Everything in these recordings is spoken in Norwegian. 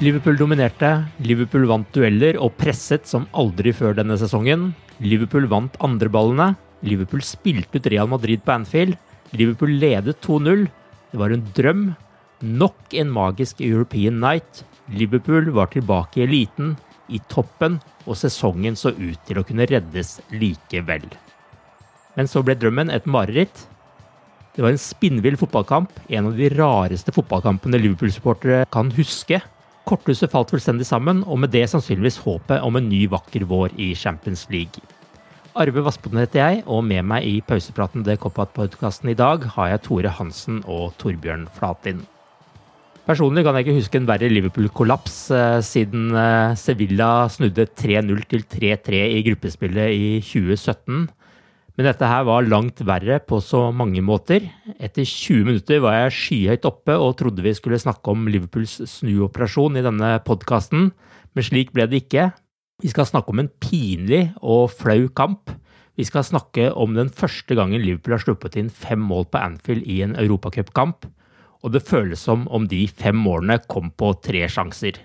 Liverpool dominerte, Liverpool vant dueller og presset som aldri før denne sesongen. Liverpool vant andreballene, Liverpool spilte ut Real Madrid på Anfield. Liverpool ledet 2-0. Det var en drøm. Nok en magisk European night. Liverpool var tilbake i eliten, i toppen, og sesongen så ut til å kunne reddes likevel. Men så ble drømmen et mareritt. Det var en spinnvill fotballkamp, en av de rareste fotballkampene Liverpool-supportere kan huske. Korthuset falt fullstendig sammen, og med det sannsynligvis håpet om en ny vakker vår i Champions League. Arve Vassboden heter jeg, og med meg i pausepraten til Koppat-podkasten i dag har jeg Tore Hansen og Torbjørn Flatin. Personlig kan jeg ikke huske en verre Liverpool-kollaps eh, siden eh, Sevilla snudde 3-0 til 3-3 i gruppespillet i 2017. Men dette her var langt verre på så mange måter. Etter 20 minutter var jeg skyhøyt oppe og trodde vi skulle snakke om Liverpools snuoperasjon i denne podkasten, men slik ble det ikke. Vi skal snakke om en pinlig og flau kamp. Vi skal snakke om den første gangen Liverpool har sluppet inn fem mål på Anfield i en europacupkamp og det føles som om de fem målene kom på tre sjanser.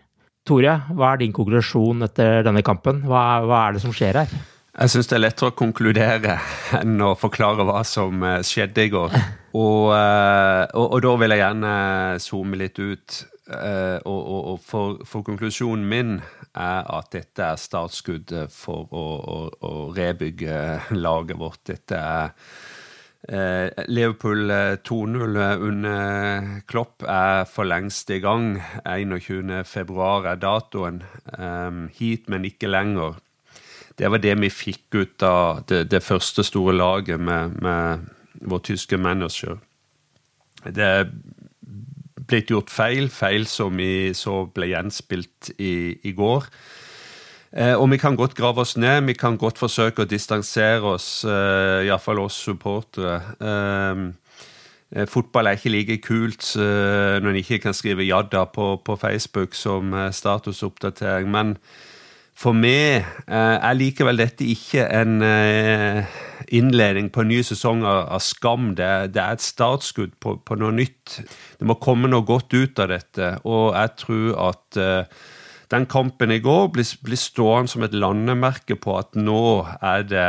Tore, hva er din konklusjon etter denne kampen? Hva, hva er det som skjer her? Jeg syns det er lettere å konkludere enn å forklare hva som eh, skjedde i går. Og, eh, og, og da vil jeg gjerne zoome litt ut. Eh, og, og for, for, konklusjonen min er at dette er startskuddet for å, å, å rebygge laget vårt. Dette er Eh, Liverpool 2-0 eh, under Klopp er for lengst i gang. 21.2 er datoen. Hit, men ikke lenger. Det var det vi fikk ut av det, det første store laget med, med, vår tyske manager. Det er blitt gjort feil, feil som vi så ble gjenspilt i, i går. Eh, og vi kan godt grave oss ned, vi kan godt forsøke å distansere oss, eh, iallfall oss supportere. Eh, fotball er ikke like kult når en ikke kan skrive 'jadda' på, på Facebook som statusoppdatering. Men for meg er likevel dette ikke en innledning på en ny sesong av, skam. Det, er et startskudd på, på, noe nytt. Det må komme noe godt ut av dette, og jeg tror at den kampen i går blir, blir, stående som et landemerke på at nå er det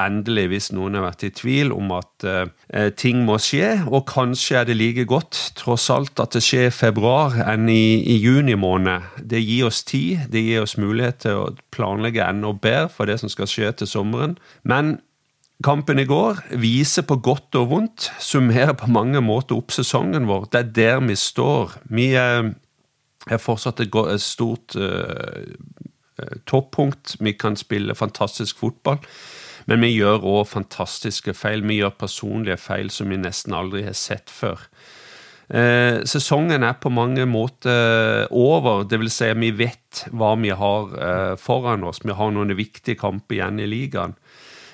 endelig, hvis noen har vært i tvil om at eh, ting må skje, og kanskje er det like godt, tross alt, at det skjer i februar enn i, i juni måned. Det gir oss tid, det gir oss mulighet til å planlegge enda bedre for det som skal skje til sommeren. Men Kampen i går viser på godt og vondt, summerer på mange måter opp sesongen vår. Det er der vi står. Vi er fortsatt et, stort uh, toppunkt. Vi kan spille fantastisk fotball, men vi gjør òg fantastiske feil. Vi gjør personlige feil som vi nesten aldri har sett før. Eh, sesongen er på mange måter over. Det vil si, vi vet hva vi har eh, foran oss. Vi har noen viktige kamper igjen i ligaen.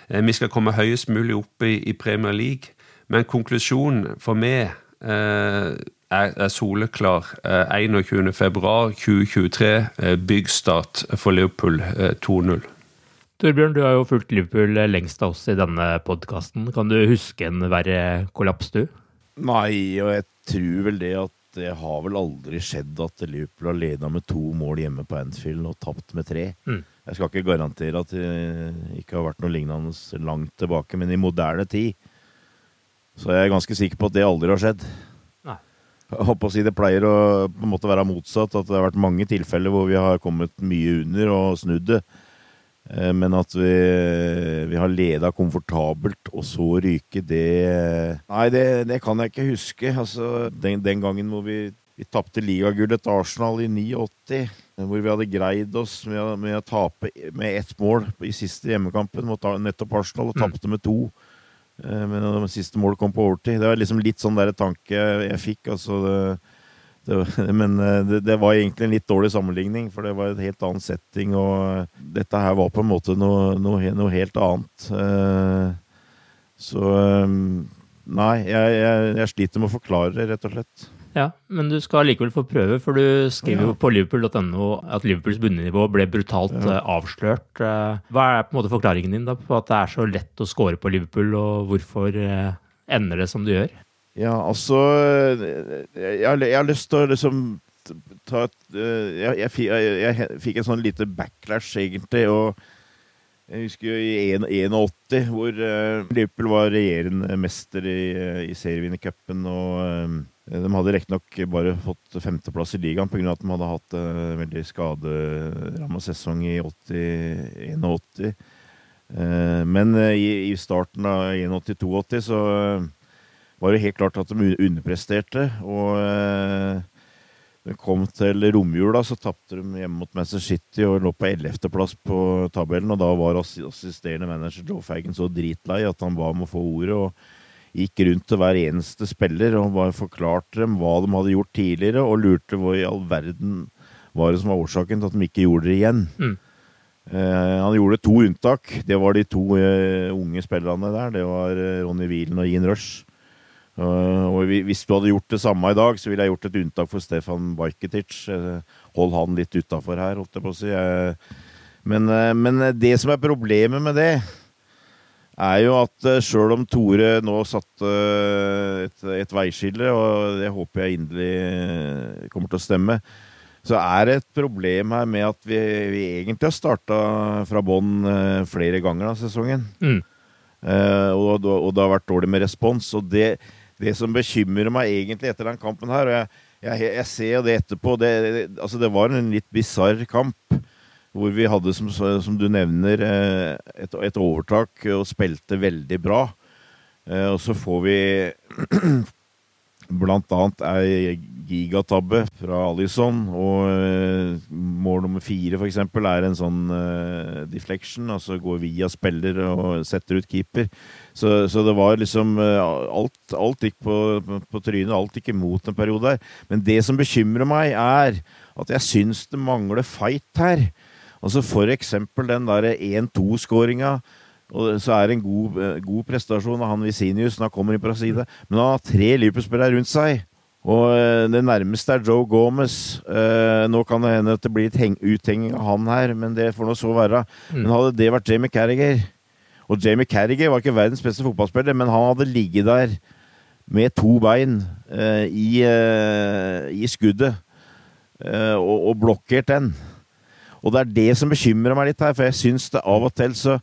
Eh, vi skal komme høyest mulig opp i, i Premier League. Men konklusjonen for meg eh, er, er soleklar. 21.2.2023, eh, eh, byggstart for Liverpool 2-0. Eh, Torbjørn, du har jo fulgt Liverpool lengst av oss i denne podkasten. Kan du huske en verre kollaps, du? Nei, og jeg tror vel det at det har vel aldri skjedd at Liverpool har leda med to mål hjemme på Anfield og tapt med tre. Mm. Jeg skal ikke garantere at det ikke har vært noe lignende langt tilbake, men i moderne tid så jeg er ganske sikker på at det aldri har skjedd. Håper å si Det pleier å på en måte være motsatt. At det har vært mange tilfeller hvor vi har kommet mye under og snudd det. Eh, men at vi, vi har leda komfortabelt, og så ryke, det Nei, det, det kan jeg ikke huske. Altså, den, den gangen hvor vi, vi tapte ligagullet til Arsenal i 89, hvor vi hadde greid oss med, med å tape med ett mål i siste hjemmekampen mot nettopp Arsenal, og tapte med to. Eh, men siste mål kom på overtid. Det var liksom litt sånn der tanke jeg fikk. altså det, det, men eh, det, det, var egentlig en litt dårlig sammenligning, for det var et helt annen setting. Og dette her var på en måte noe, noe, noe helt annet. Eh, så Nei, jeg, jeg, jeg sliter med å forklare det, rett og slett. Ja, men du skal likevel få prøve, for du skriver jo ja. på liverpool.no at Liverpools bunnivå ble brutalt ja. Eh, avslørt. Eh, hva er på en måte forklaringen din da, på at det er så lett å score på Liverpool, og hvorfor eh, ender det som det gjør? Ja, altså Jeg, jeg har lyst til å liksom ta et jeg, jeg, jeg, fikk en sånn lite backlash, egentlig. og jeg husker jo i 81, hvor Liverpool var regjerende mester i, i serievinnercupen. Og de hadde riktignok bare fått femteplass i ligaen pga. at de hadde hatt en eh, veldig skaderamma sesong i 81. Eh, men i starten av 81-82 så var det helt klart at de underpresterte. Og det kom til romjula, så tapte de hjemme mot Manchester City og lå på 11.-plass på tabellen. Og da var assisterende manager Joe Fagan så dritlei at han ba om å få ordet. og gikk rundt til hver eneste spiller og bare forklarte dem hva de hadde gjort tidligere, og lurte hva i all verden var det som var årsaken til at de ikke gjorde det igjen. Mm. Eh, han gjorde to unntak. Det var de to uh, unge spillerne der. Det var uh, Ronny Wielen og Ian Rush. Uh, og hvis du hadde gjort det samme i dag, så ville jeg gjort et unntak for Stefan Bajketic. hold han litt utafor her, holdt jeg på å si. men, men det som er problemet med det, er jo at uh, sjøl om Tore nå satte uh, et, et, veiskille, og det håper jeg inderlig uh, kommer til å stemme, så er det et problem her med at vi, vi egentlig har starta fra bånn flere ganger av sesongen. Mm. Og, og, det har vært dårlig med respons. Og det, det, som bekymrer meg egentlig etter den kampen her, og jeg, jeg, jeg ser jo det etterpå det, det, altså det var en litt bisarr kamp hvor vi hadde, som, som du nevner, eh, et, et, overtak og spilte veldig bra. Eh, og så får vi blant annet ei gigatabbe fra Alison. Og eh, mål nummer fire, f.eks., er en sånn deflection. Altså går via spiller og setter ut keeper. Så, så det var liksom alt, alt gikk på, på, trynet. Alt gikk imot en periode der. Men det som bekymrer meg, er at jeg syns det mangler fight her. Altså For eksempel den der 1-2-skåringa. Så er det en god, eh, god prestasjon av han Visinius når han kommer inn på side. Men han har tre Liverpool-spillere rundt seg. Og eh, det nærmeste er Joe Gomez. Eh, nå kan det hende at det blir et uthenging av han her, men det får nå så være. Mm. Men hadde det vært Jamie Carriger Og Jamie Carriger var ikke verdens beste fotballspiller, men han hadde ligget der med to bein eh, i, eh, i, skuddet og, og blokkert den. Og det er det som bekymrer meg litt her, for jeg syns det av og til så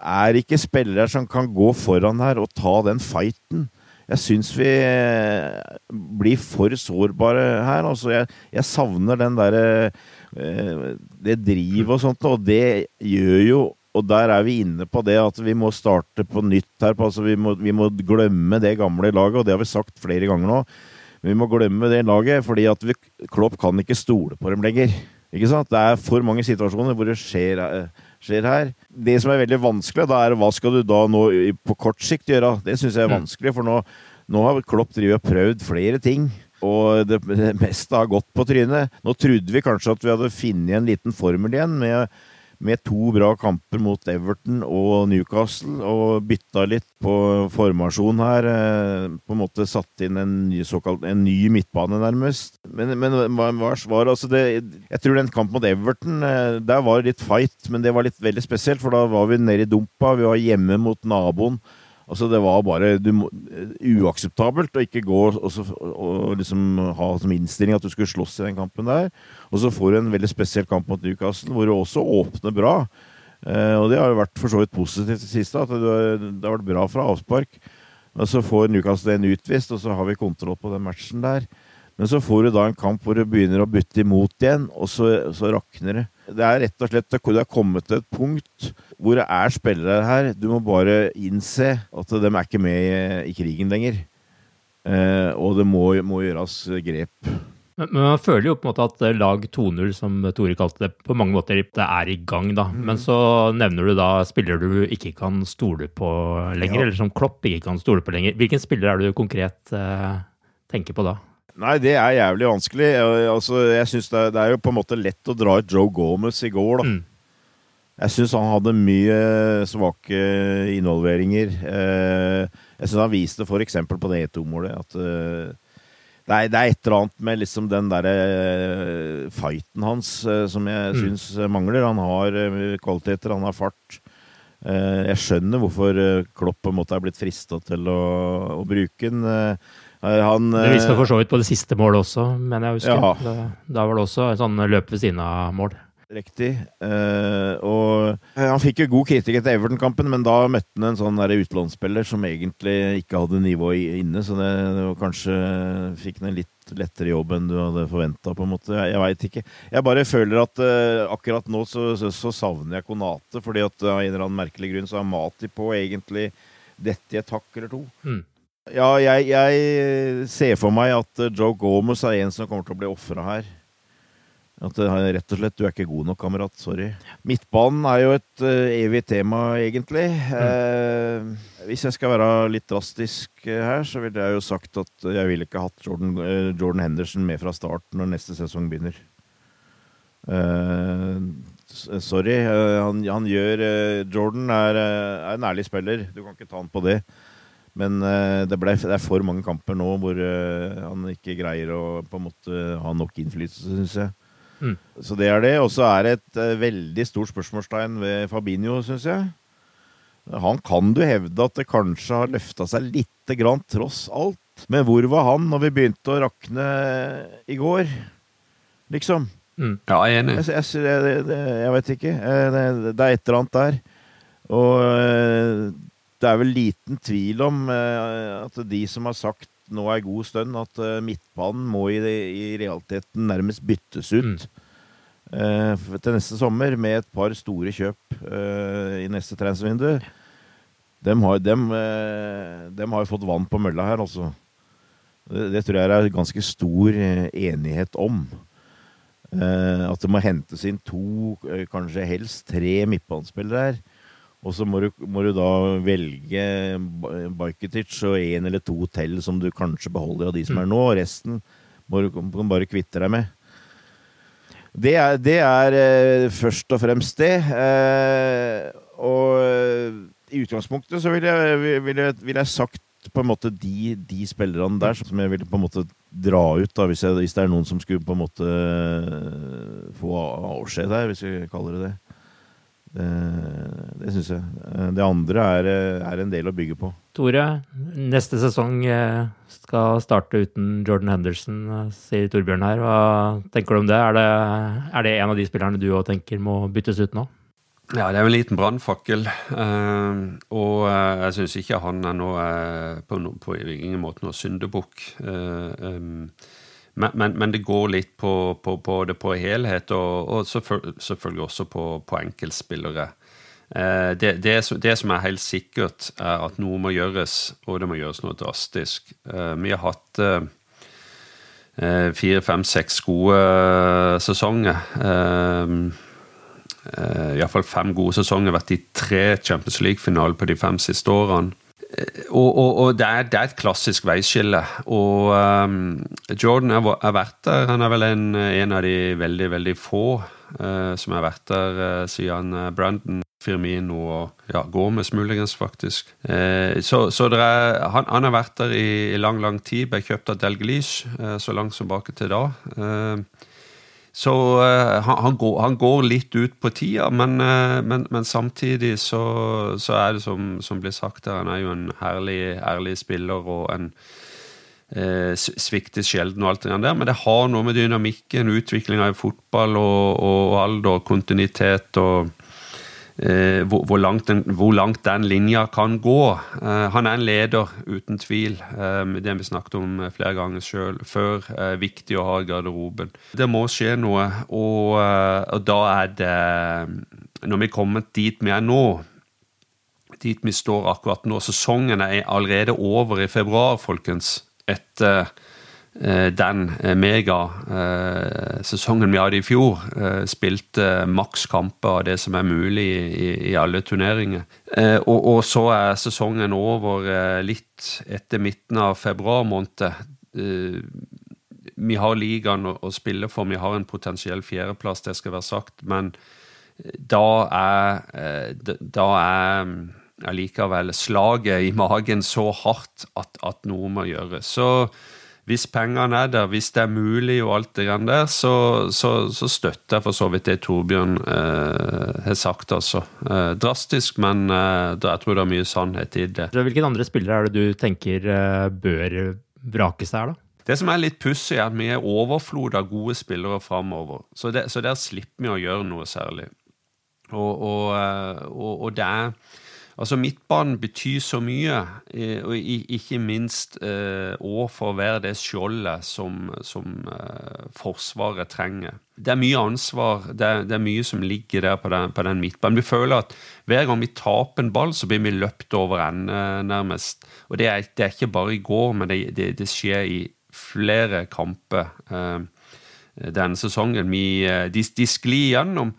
er ikke spillere som kan gå foran her og ta den fighten. Jeg syns vi eh, blir for sårbare her. Altså, jeg, jeg savner den derre eh, Det drivet og sånt, og det gjør jo og der er vi inne på det at vi må starte på nytt her. Altså vi, må, vi må glemme det gamle laget, og det har vi sagt flere ganger nå. Vi må glemme det laget, fordi at vi, Klopp kan ikke stole på dem lenger. Ikke sant? Det er for mange situasjoner hvor det skjer, eh, skjer, her. Det som er veldig vanskelig, da er hva skal du da nå på kort sikt gjøre? Det syns jeg er mm. vanskelig, for nå, Nå har Klopp drivet og prøvd flere ting. Og det, det meste har gått på trynet. Nå trodde vi kanskje at vi hadde funnet en liten formel igjen med med to bra kamper mot Everton og Newcastle, og bytta litt på formasjon her. Eh, på en måte satt inn en ny, såkalt, en ny midtbane, nærmest. Men, men hva var altså det Jeg tror den kampen mot Everton, eh, der var litt fight, men det var litt veldig spesielt, for da var vi nede i dumpa, vi var hjemme mot naboen. Altså Det var bare må, uakseptabelt å ikke gå og, og, liksom ha som innstilling at du skulle slåss i den kampen der. Og så får du en veldig spesiell kamp mot Newcastle, hvor du også åpner bra. Eh, og det har jo vært for så vidt positivt det siste, at det, det har vært bra fra avspark. Og så får Newcastle en utvist, og så har vi kontroll på den matchen der. Men så får du da en kamp hvor du begynner å bytte imot igjen, og så, så rakner det. Det er rett og slett det er kommet til et punkt hvor det er spillere her. Du må bare innse at de er ikke med i, i krigen lenger. Eh, og det må, må, gjøres grep. Men, men man føler jo på en måte at lag 2-0, som Tore kalte det, på mange måter det er i gang, da. Mm. Men så nevner du da spillere du ikke kan stole på lenger, ja. eller som Klopp ikke kan stole på lenger. Hvilken spiller er du konkret eh, tenker på da? Nei, det er jævlig vanskelig. Altså, jeg synes det, er, det, er jo på en måte lett å dra ut Joe Gomez i går, da. Mm. Jeg syns han hadde mye svake involveringer. Eh, jeg syns han viste f.eks. på det 1-2-målet at eh, det er, det er, et eller annet med liksom den derre eh, fighten hans som jeg mm. syns mangler. Han har kvaliteter, han har fart. Jeg skjønner hvorfor Klopp på en måte er blitt frista til å, å bruke den. Han, det viste for så vidt på det siste målet også, men jeg husker. Ja. Da, da, var det også en sånn løp ved siden av mål. Riktig. Uh, og han fikk jo god kritikk etter Everton-kampen, men da møtte han en sånn utenlandsspiller som egentlig ikke hadde nivå inne, så det, det var kanskje fikk han en litt lettere jobb enn du hadde forventa, på en måte. Jeg, jeg veit ikke. Jeg bare føler at uh, akkurat nå så, så, så, savner jeg Konate, fordi at av en eller annen merkelig grunn så har Mati på egentlig dette i et hakk eller to. Mm. Ja, jeg, jeg, ser for meg at eh, Joe Gomez er en som kommer til å bli ofra her. At er rett og slett Du er ikke god nok, kamerat. Sorry. Midtbanen er jo et uh, evig tema, egentlig. Mm. Uh, hvis jeg skal være litt drastisk uh, her, så ville jeg jo sagt at jeg ville ikke hatt Jordan, Jordan Henderson med fra start når neste sesong begynner. sorry. Han, han, gjør Jordan er, er en ærlig spiller. Du kan ikke ta han på det. Men uh, det, ble, det, er for mange kamper nå hvor uh, han ikke greier å på en måte ha nok innflytelse, syns jeg. Mm. Så det er det. Og så er det et uh, veldig stort spørsmålstegn ved Fabinho, syns jeg. Han kan du hevde at det kanskje har løfta seg lite grann, tross alt. Men hvor var han når vi begynte å rakne i går? Liksom. Mm. Ja, jeg er enig. Jeg, jeg, jeg, jeg vet ikke. Det, det, er et eller annet der. Og det er vel liten tvil om uh, at de som har sagt nå er god stund at uh, midtbanen må i, i, realiteten nærmest byttes ut mm. uh, til neste sommer med et par store kjøp i neste transfervindu. De har, dem, dem har fått vann på mølla her, altså. Det, det tror jeg er ganske stor enighet om. at det må hentes inn to, kanskje helst tre midtbanespillere her. Og så må du, må du, da velge Bajketic og én eller to til som du kanskje beholder av de som er nå, og resten må du kan bare kvitte deg med. Det er, det er eh, først og fremst det. Eh, og i utgangspunktet så ville jeg, vil jeg, vil jeg, sagt på en måte de, de spillerne der som jeg ville på en måte dra ut, da, hvis, jeg, hvis det er noen som skulle på en måte få avskjed her, hvis vi kaller det det. Eh, det syns jeg. Eh, det andre er, eh, er, en del å bygge på. Tore, neste sesong skal starte uten Jordan Henderson, sier Torbjørn her. Hva tenker du om det? Er det, er det en av de spillerne du òg tenker må byttes ut nå? Ja, det er jo en liten brannfakkel. Uh, og uh, jeg syns ikke han er noe uh, på, no, på ingen måte noe syndebukk. Men, men, men, det går litt på, på, på det på helhet, og, og selvfølgelig også på, på enkeltspillere. Eh, det, det, det, som er helt sikkert, er at noe må gjøres, og det må gjøres noe drastisk. Eh, vi har hatt eh, eh fire, fem, seks gode eh, sesonger. Eh, Iallfall fem gode sesonger. Vært i tre Champions League-finaler på de fem siste årene. Og, og, og det, er, det, er, et klassisk veiskille. Og um, Jordan har vært der. Han er vel en, en av de veldig, veldig få uh, som har vært der uh, siden Brandon Firmino og ja, Gomez muligens, faktisk. Uh, så, så er, han, har vært der i, i, lang, lang tid. Ble kjøpt av Delgelish så langt tilbake til da. Så uh, han, han, går, han, går, litt ut på tida, men, uh, men, men samtidig så, så, er det som, som, blir sagt her, han er jo en herlig, ærlig spiller og en uh, svikter sjelden og alt det der. Men det har noe med dynamikken, utviklinga i fotball og, og alder, kontinuitet og Eh, hvor, hvor, langt den, hvor, langt den, linja kan gå. Eh, han er en leder, uten tvil. Eh, det har vi snakket om flere ganger selv, før. viktig å ha i garderoben. Det må skje noe, og, og da er det Når vi er kommet dit vi er nå, dit vi står akkurat nå Sesongen er allerede over i februar, folkens. Etter Eh, den eh, megasesongen vi hadde i fjor, eh, spilte maks kamper av det som er mulig i, alle turneringer. Og, så er sesongen over litt etter midten av februar måned. Vi har ligaen å spille for, vi har en potensiell fjerdeplass, det skal være sagt, men da er, da er allikevel slaget i magen så hardt at, at noe må gjøres. Så hvis pengene er der, hvis det er mulig og alt det grann der, så, så, så, støtter jeg for så vidt det Torbjørn eh, har sagt, altså. Eh, drastisk, men eh, jeg tror det er mye sannhet i det. Hvilke andre spillere er det du tenker eh, bør vrakes her, da? Det som er litt pussig, er at vi er overflod av gode spillere framover. Så, så, der slipper vi å gjøre noe særlig. og, og, eh, og, og det er Altså, Midtbanen betyr så mye, eh, og ikke minst òg eh, for å være det skjoldet som, som eh, Forsvaret trenger. Det er mye ansvar, det er, det er mye som ligger der på den, på den, midtbanen. Vi føler at hver gang vi taper en ball, så blir vi løpt over ende, nærmest. Og det er, det er, ikke bare i går, men det, det, skjer i flere kamper denne sesongen. Vi, de, de sklir gjennom.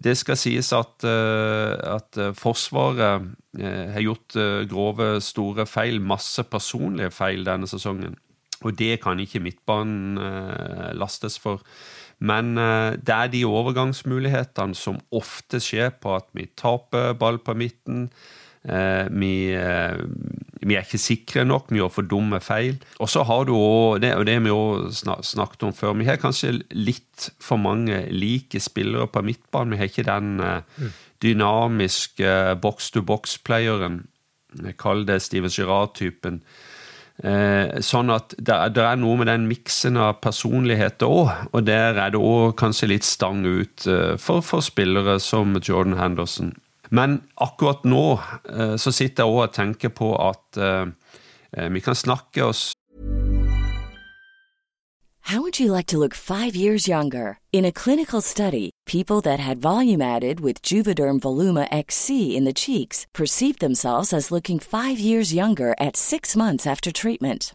Det skal sies at, eh, at eh, Forsvaret eh, har gjort grove, store feil, masse personlige feil denne sesongen. Og det kan ikke midtbanen lastes for. Men det er de overgangsmulighetene som ofte skjer på at vi taper ball på midten. Vi vi er ikke sikre nok, vi gjør for dumme feil. Og så har du òg, og det har vi òg snakket om før, vi har kanskje litt for mange like spillere på midtbanen. Vi har ikke den eh, dynamiske box-to-box-playeren, kall det Steven Girard-typen. Eh, sånn at det, det, er noe med den miksen av personligheter òg, og der er det òg kanskje litt stang ut eh, for, for spillere som Jordan Henderson. Men akkurat nå eh, så sitter jeg òg og tenker på at eh, eh, vi kan snakke oss How would you like to look five years younger? In a clinical study, people that had volume added with Juvederm Voluma XC in the cheeks perceived themselves as looking five years younger at six months after treatment.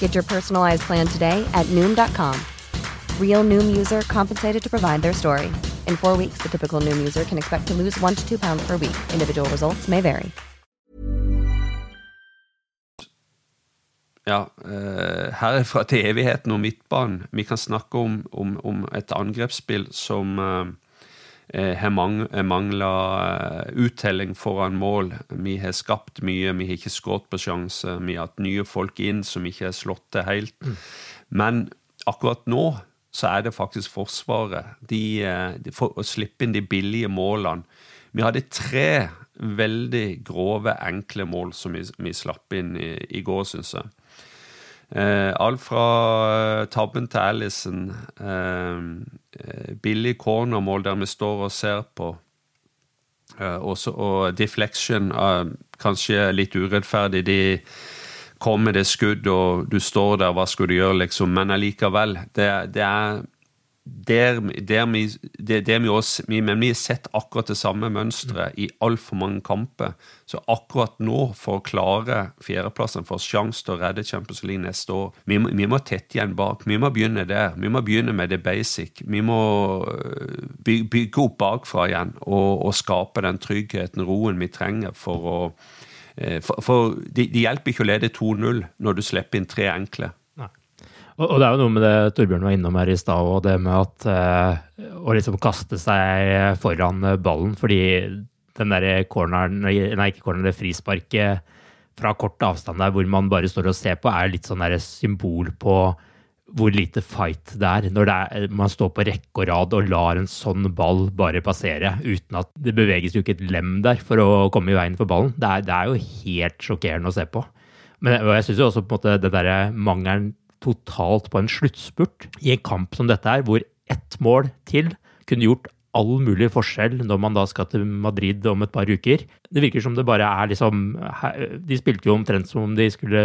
Get your personalized plan today at Noom.com. Real Noom user compensated to provide their story. In four weeks, the typical Noom user can expect to lose one to two pounds per week. Individual results may vary. Ja, eh, herfra til evigheten og midtbanen. Vi kan snakke om, om, om et angrepsspill som eh, har mang, mangla eh, uttelling foran mål. Vi har skapt mye, vi har ikke skutt på sjanse. Vi har hatt nye folk inn som ikke har slått det helt. Men akkurat nå så er det faktisk Forsvaret. De, eh, de for å slippe inn de billige målene. Vi hadde tre veldig grove, enkle mål som vi, vi slapp inn i, i går, syns jeg. Eh, alt fra eh, tabben til Alison, eh, eh, billig cornermål der vi står og ser på, eh, også, og deflection, eh, kanskje litt urettferdig. De kommer med det skudd, og du står der, hva skal du gjøre, liksom? Men allikevel, det, det er der, der vi, det, det vi også, vi, men vi har sett akkurat det samme mønsteret i altfor mange kamper. Så akkurat nå, for å klare fjerdeplassen, for sjanse til å redde Champions League neste år, vi vi må tette igjen bak. Vi må begynne der. Vi må begynne med det basic. Vi må bygge, bygge opp bakfra igjen og, og, skape den tryggheten, roen vi trenger for å For, for det de hjelper ikke å lede 2-0 når du slipper inn tre enkle. Og, det er jo noe med det Torbjørn var innom her i stad, og det med at uh, å liksom kaste seg foran ballen, fordi den derre corneren, nei ikke corneren, det frisparket fra kort avstand der hvor man bare står og ser på, er litt sånn der symbol på hvor lite fight det er. Når det er, man står på rekke og rad og lar en sånn ball bare passere uten at det beveges jo ikke et lem der for å komme i veien for ballen. Det er, det er jo helt sjokkerende å se på. Men jeg syns jo også på en måte det derre mangelen totalt på en sluttspurt i en kamp som dette her, hvor ett mål til kunne gjort all mulig forskjell når man da skal til Madrid om et par uker. Det virker som det bare er liksom De spilte jo omtrent som om de skulle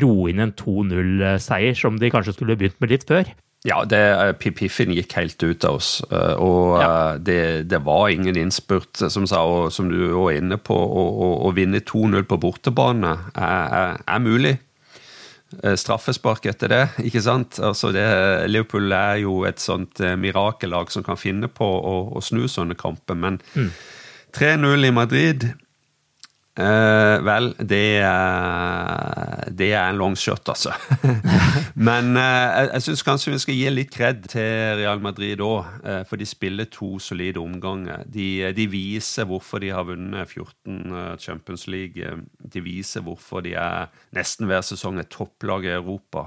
roe inn en 2-0-seier, som de kanskje skulle begynt med litt før. Ja, det, piffen gikk helt ut av oss. Og ja. det, det, var ingen innspurt, som, sa, og, som du var inne på. Å vinne 2-0 på bortebane er, er, er mulig. Eh, straffespark etter det, ikke sant? Altså det, Liverpool er jo et sånt eh, mirakellag som kan finne på å, å snu sånne kamper, men mm. 3-0 i Madrid Eh, vel, det, det, er en long shot, altså. Men uh, jeg, jeg syns kanskje vi skal gi litt kred til Real Madrid òg, for de spiller to solide omganger. De, de, viser hvorfor de har vunnet 14 eh, Champions League. De viser hvorfor de er nesten hver sesong et topplag i Europa.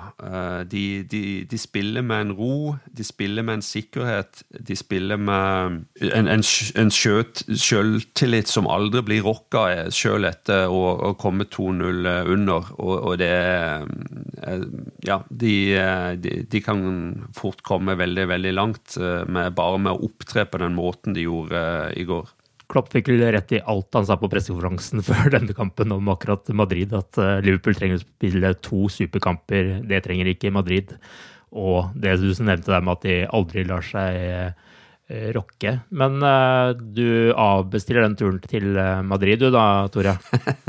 De, de, de, spiller med en ro, de spiller med en sikkerhet, de spiller med en, en, en sjøltillit som aldri blir rocka. Selv sjøl etter å, å komme 2-0 under, og, og, det eh, Ja, de, de, de, kan fort komme veldig, veldig langt eh, med, bare med å opptre på den måten de gjorde eh, i går. Klopp fikk vel rett i alt han sa på pressekonferansen før denne kampen om akkurat Madrid, at Liverpool trenger å spille to superkamper. Det trenger ikke Madrid. Og det du nevnte der med at de aldri lar seg Eh, rocke. Men uh, du avbestiller den turen til eh, Madrid du da, Tore?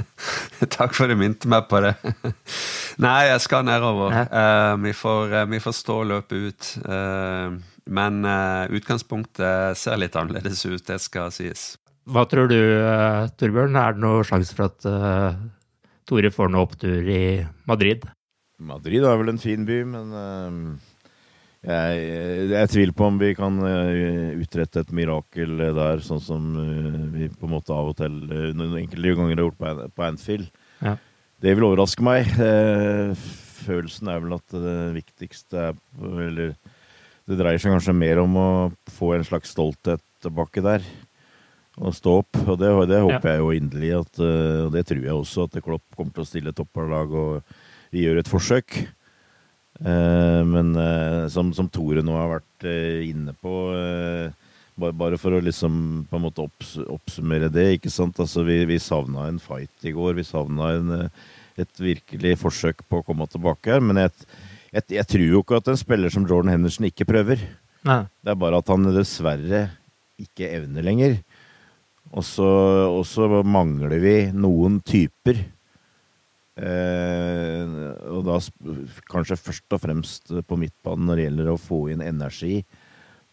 Takk for at du minte meg på det. Nei, jeg skal nedover. Uh, vi, får, uh, vi, får, stå og løpe ut. Uh, men utgangspunktet ser litt annerledes ut, det skal sies. Hva tror du, Torbjørn? Er det noen sjanse for at Tore får noe opptur i Madrid? Madrid er vel en fin by, men jeg, jeg tviler på om vi kan utrette et mirakel der, sånn som vi på en måte av og til noen enkelte ganger har gjort på Anfield. Ja. Det vil overraske meg. Eh, følelsen er vel at det viktigste er Eller det dreier seg kanskje mer om å få en slags stolthet tilbake der. Og stå opp. Og det, det håper ja. jeg jo inderlig, at, eh, og det tror jeg også, at Klopp kommer til å stille topparlag og gjøre et forsøk. Eh, men som, som, Tore nå har vært inne på bare, for å liksom på en måte oppsummere det. ikke sant? Altså, Vi, vi savna en fight i går. Vi savna en et virkelig forsøk på å komme tilbake her. Men jeg, jeg, jeg, tror jo ikke at en spiller som Jordan Henderson ikke prøver. Nei. Det er bare at han dessverre ikke evner lenger. Og så mangler vi noen typer. Eh, og da kanskje først og fremst på midtbanen når det gjelder å få inn energi.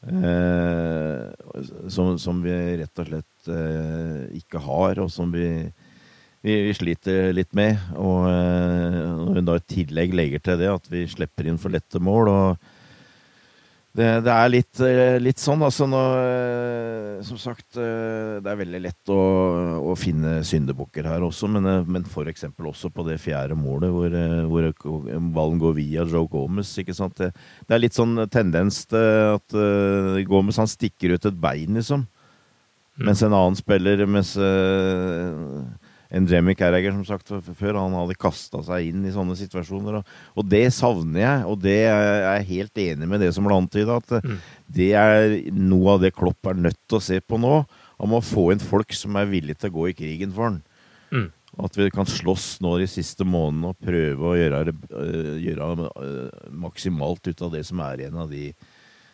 Eh, som, som, vi rett og slett eh, ikke har, og som vi vi, vi, sliter litt med. Og når hun da i tillegg legger til det at vi slipper inn for lette mål og det, det er litt, eh, litt, sånn, altså nå eh, Som sagt, det er veldig lett å, å finne syndebukker her også, men, men f.eks. også på det fjerde målet hvor, hvor, ballen går via Joe Gomez. ikke sant? Det, det er litt sånn tendens til at uh, Gomez han stikker ut et bein, liksom. Mm. Mens en annen spiller mens uh, enn Jemmy Carragher, som sagt før. Han hadde kasta seg inn i sånne situasjoner. Og, og, det savner jeg, og det er jeg helt enig med det som ble antyda. At mm. det er noe av det Klopp er nødt til å se på nå. Han må få inn folk som er villige til å gå i krigen for han. Mm. At vi kan slåss nå de siste månedene og prøve å gjøre, uh, gjøre uh, maksimalt ut av det som er igjen av de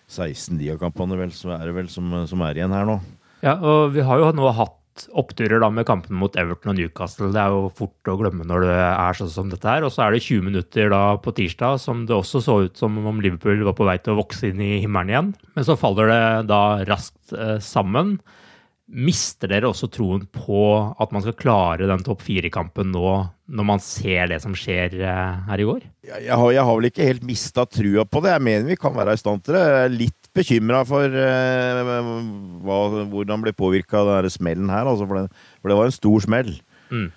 16 diakampene vel, så er, vel, som, som er igjen her nå. Ja, og vi har jo nå hatt oppturer da med kampen mot Everton og Newcastle. Det er jo fort å glemme når det er sånn som dette her. Og så er det 20 minutter da på tirsdag som det også så ut som om Liverpool var på vei til å vokse inn i himmelen igjen. Men så faller det da raskt eh, sammen. Mister dere også troen på at man skal klare den topp fire-kampen nå, når man ser det som skjer eh, her i går? Jeg har, jeg har vel ikke helt mista trua på det. Jeg mener vi kan være i stand til det. Litt bekymra for eh, hva, hvordan ble påvirka av denne smellen her. Altså, for, det, for, det, var en stor smell. Mm.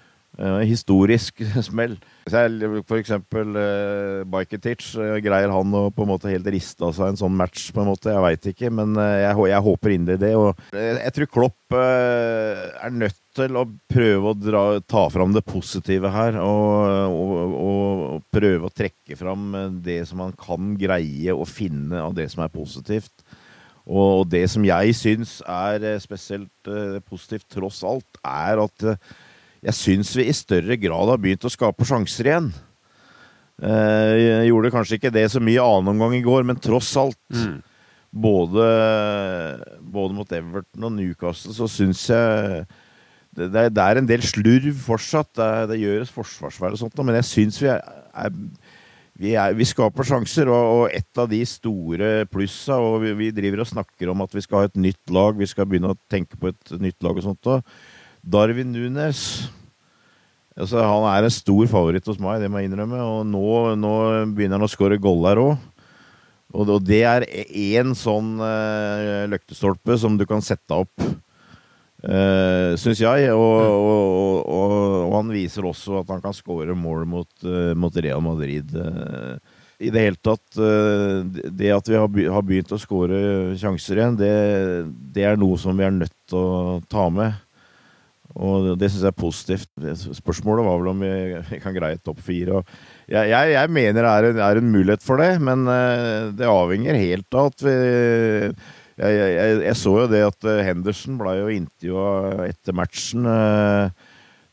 Eh, historisk smell. For eksempel eh, Bajketic. Uh, greier han å på en måte helt riste av seg en sånn match? på en måte, Jeg veit ikke, men jeg, jeg, håper inderlig det. Og jeg tror Klopp er nødt til å prøve å dra, ta fram det positive her. Og, og, og, prøve å trekke fram det som man kan greie å finne av det som er positivt. Og det som jeg syns er spesielt positivt, tross alt, er at jeg syns vi i større grad har begynt å skape sjanser igjen. Eh, jeg gjorde kanskje ikke det så mye annen omgang i går, men tross alt. Mm. Både, både, mot Everton og Newcastle så syns jeg det, det, er en del slurv fortsatt. Det, det gjøres forsvarsvær og sånt, men jeg syns vi vi, vi skaper sjanser. Og, og, et av de store plussa og vi, vi, driver og snakker om at vi skal ha et nytt lag, vi skal begynne å tenke på et nytt lag og sånt. Og, Darwin Nunes altså, Han er en stor favoritt hos meg, det må jeg innrømme. Og nå, nå begynner han å skåre goller òg. Og, og det er én sånn uh, løktestolpe som du kan sette opp, uh, eh, syns jeg. Og, og, og, han viser også at han kan skåre mål mot, uh, mot Real Madrid. Uh, I det hele tatt Det at vi har begynt å skåre sjanser igjen, det, det er noe som vi er nødt til å ta med. Og det syns jeg er positivt. Spørsmålet var vel om vi, kan greie topp fire. Jeg, jeg, jeg, mener det er en, er en, mulighet for det, men uh, det avhenger helt av at vi jeg, jeg, så jo det at uh, Henderson ble jo intervjua etter matchen. Uh,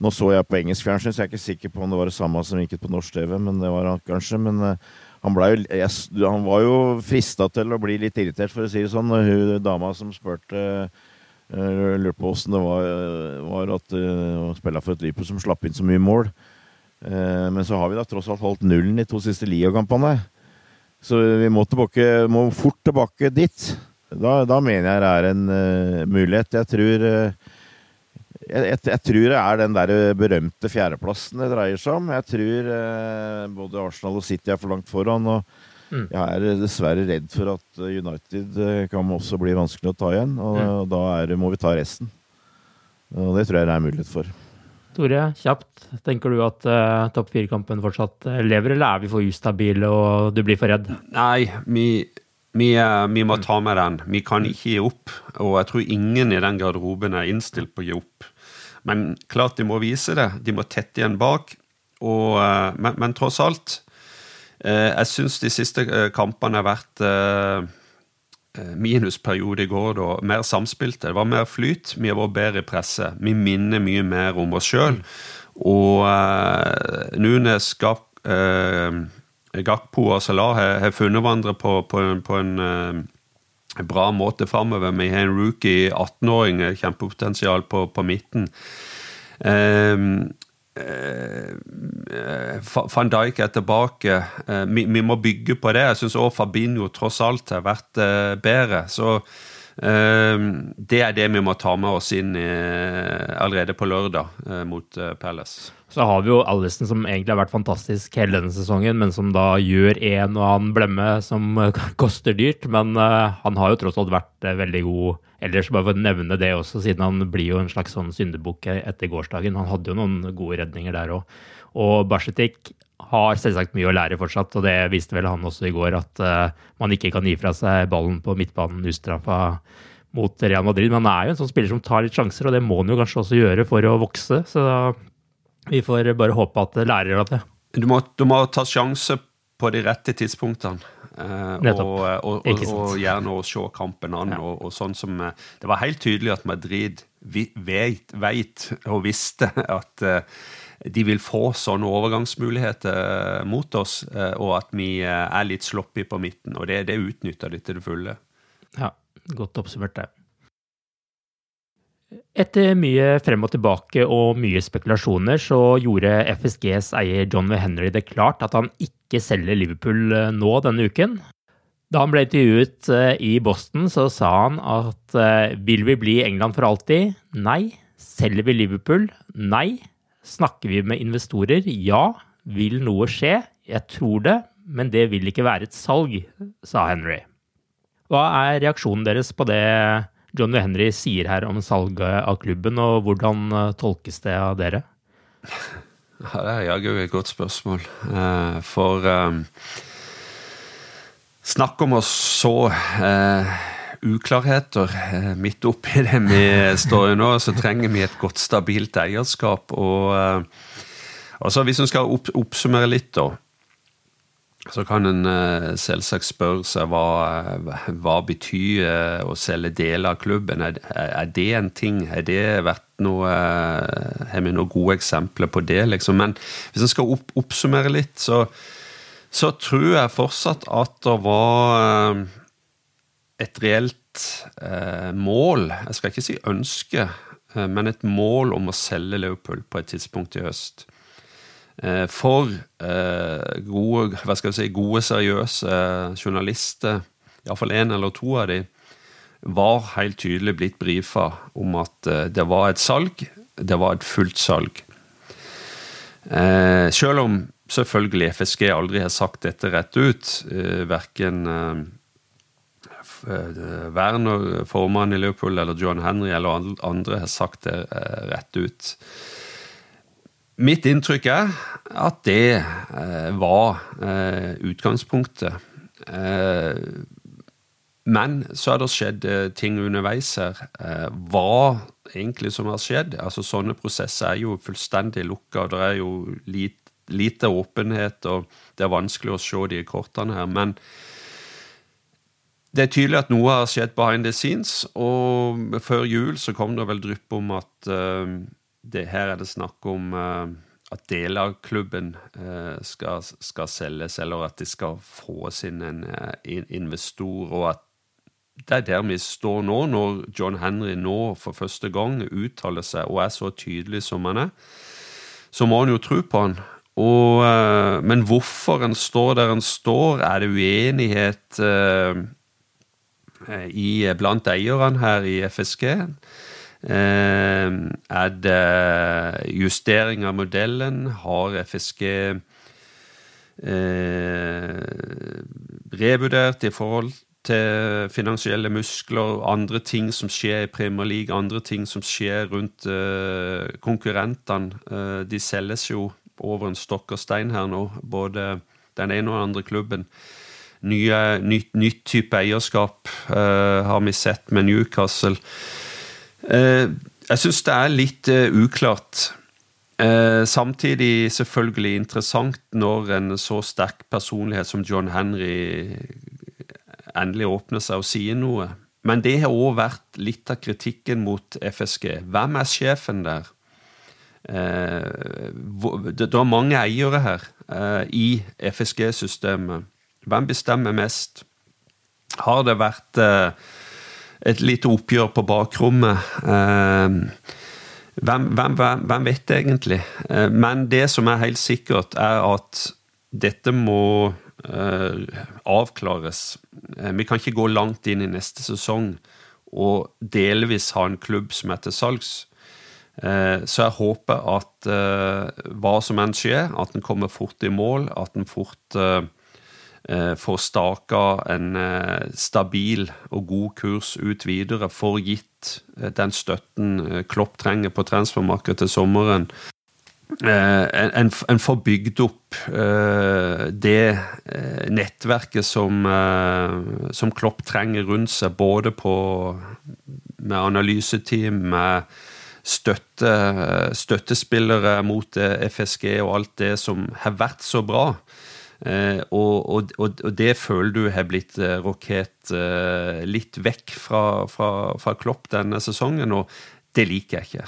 nå så jeg på engelsk fjernsyn, så jeg er ikke sikker på om det var det samme som gikk på norsk TV. Men det var han kanskje. Men han, jo, han var jo frista til å bli litt irritert, for å si det sånn. Hun dama som spurte jeg lurte på åssen det var, var at å spille for et Liverpool som slapp inn så mye mål. Eh, men så har vi da tross alt holdt nullen i to siste ligakampene. Så vi må, tilbake, må fort tilbake dit. Da, da, mener jeg det er en uh, mulighet. Jeg tror uh, jeg, jeg, jeg, tror det er den der berømte fjerdeplassen det dreier seg om. Jeg tror uh, både Arsenal og City er for langt foran. og mm. Jeg er dessverre redd for at United kan også bli vanskelig å ta igjen. Og, mm. og da er, må vi ta resten. Og det tror jeg det er mulighet for. Tore, kjapt. Tenker du at uh, topp fire-kampen fortsatt lever, eller er vi for ustabile og du blir for redd? Nei, vi, vi, uh, vi, må ta med den. Vi kan ikke gi opp. Og jeg tror ingen i den garderoben er innstilt på å gi opp. Men klart de må vise det. De må tette igjen bak. Og, uh, men, men, tross alt, jeg syns de siste kampene har vært Eh, minusperiode i går, da, mer samspilte. Det var mer flyt. Vi har vært bedre i presse. Vi minner mye mer om oss sjøl. Og Nunes, skap, Gakpo og Salah har, har funnet hverandre på, på, på en uh, bra måte framover. Vi har en rookie 18-åring, kjempepotensial på, på midten. Uh, Eh, van Dijk er tilbake. Eh, vi, vi, må bygge på det. Jeg syns òg Fabinho tross alt har vært eh, bedre. Så det er det vi må ta med oss inn allerede på lørdag mot Palace. Så har vi jo Allison som egentlig har vært fantastisk hele denne sesongen, men som da gjør en og annen blemme som koster dyrt. Men han har jo tross alt vært veldig god ellers, bare for å nevne det også, siden han blir jo en slags sånn syndebukk etter gårsdagen. Han hadde jo noen gode redninger der òg. Og Barsetik har selvsagt mye å lære fortsatt, og det viste vel han også i går, at uh, man ikke kan gi fra seg ballen på midtbanen ustraffa mot Real Madrid. Men han er jo en sånn spiller som tar litt sjanser, og det må han jo kanskje også gjøre for å vokse. Så vi får bare håpe at det lærer av det. Du må, du må ta sjanse på de rette tidspunktene. Uh, og, og, og, og, gjerne å se kampen an. Ja. Og, sånn som uh, Det var helt tydelig at Madrid vet, vet og visste at uh, de vil få sånne overgangsmuligheter mot oss, og at vi er litt sloppy på midten. Og det, det utnytter de til det fulle. Ja, godt oppsummert, det. Etter mye frem og tilbake og mye spekulasjoner, så gjorde FSGs eier John V. Henry det klart at han ikke selger Liverpool eh, nå denne uken. Da han ble intervjuet eh, i Boston, så sa han at eh, vil vi bli England for alltid? Nei. Selger vi Liverpool? Nei. Snakker vi med investorer? Ja. Vil noe skje? Jeg tror det, men det vil ikke være et salg, sa Henry. Hva er reaksjonen deres på det Johnny Henry sier her om salget av klubben, og hvordan eh, tolkes det av dere? Ja, det er jaggu et godt spørsmål. Eh, for um, Snakk om å så uklarheter midt oppi det vi står i nå, så trenger vi et godt, stabilt eierskap. Og uh, altså, hvis vi skal opp, oppsummere litt, da så kan en uh, selvsagt spørre seg hva, hva betyr uh, å selge deler av klubben. Er, er, det en ting? Har det vært noe Har vi noen gode eksempler på det? Liksom? Men hvis en skal opp, oppsummere litt, så, så, tror jeg fortsatt at det var et reelt mål Jeg skal ikke si ønske, men et mål om å selge Leopold på et tidspunkt i høst. Eh, for eh, gode, hva skal jeg si, gode, seriøse journalister, iallfall én eller to av de, var helt tydelig blitt brifa om at eh, det var et salg. Det var et fullt salg. Selv om selvfølgelig FSG aldri har sagt dette rett ut, verken Werner, formann i Liverpool, eller John Henry eller andre har sagt det rett ut. Mitt inntrykk er at det eh, var eh, utgangspunktet. Eh, men så har det skjedd ting underveis her. Hva egentlig som har skjedd? Altså Sånne prosesser er jo fullstendig lukka. Det er jo lite, lite åpenhet, og det er vanskelig å se de kortene her. Men det er tydelig at noe har skjedd behind the scenes, og før jul så kom det vel drypp om at det, her er det snakk om uh, at deler av klubben uh, skal, skal, selges, eller at de skal få sin en uh, investor, og at det er der vi står nå, når John Henry nå for første gang uttaler seg og er så tydelig som han er. Så må han jo tro på han. Og, eh, men hvorfor han står der han står, er det uenighet eh, i, blant eierne her i FSG? Uh, er det justering av modellen? Har FSG uh, revurdert i forhold til finansielle muskler, andre ting som skjer i Premier League, andre ting som skjer rundt konkurrentene? de selges jo over en stokk og stein her nå, både den ene og den andre klubben. Nye, nytt, nytt type eierskap uh, har vi sett med Newcastle. Uh, jeg syns det er litt uh, uklart. samtidig selvfølgelig interessant når en så sterk personlighet som John Henry endelig åpner seg og sier noe. Men det har òg vært litt av kritikken mot FSG. Hvem er sjefen der? Eh, det er mange eiere her eh, i FSG-systemet. Hvem bestemmer mest? Har det vært eh, et lite oppgjør på bakrommet? Hvem, hvem, hvem, vet egentlig? Men det som er helt sikkert, er at dette må avklares. Vi kan ikke gå langt inn i neste sesong og delvis ha en klubb som er til salgs. Eh, så jeg håper at eh, hva som enn skjer, at en kommer fort i mål, at en fort eh, får staka en stabil og god kurs ut videre, får gitt den støtten Klopp trenger på transfermarkedet til sommeren. En, en får bygd opp det nettverket som, som Klopp trenger rundt seg, både på, med analyseteam, med støtte, støttespillere mot eh, FSG og alt det som har vært så bra. Eh, og, og, og, det føler du har blitt eh, rokert litt vekk fra, fra, fra Klopp denne sesongen, og det liker jeg ikke.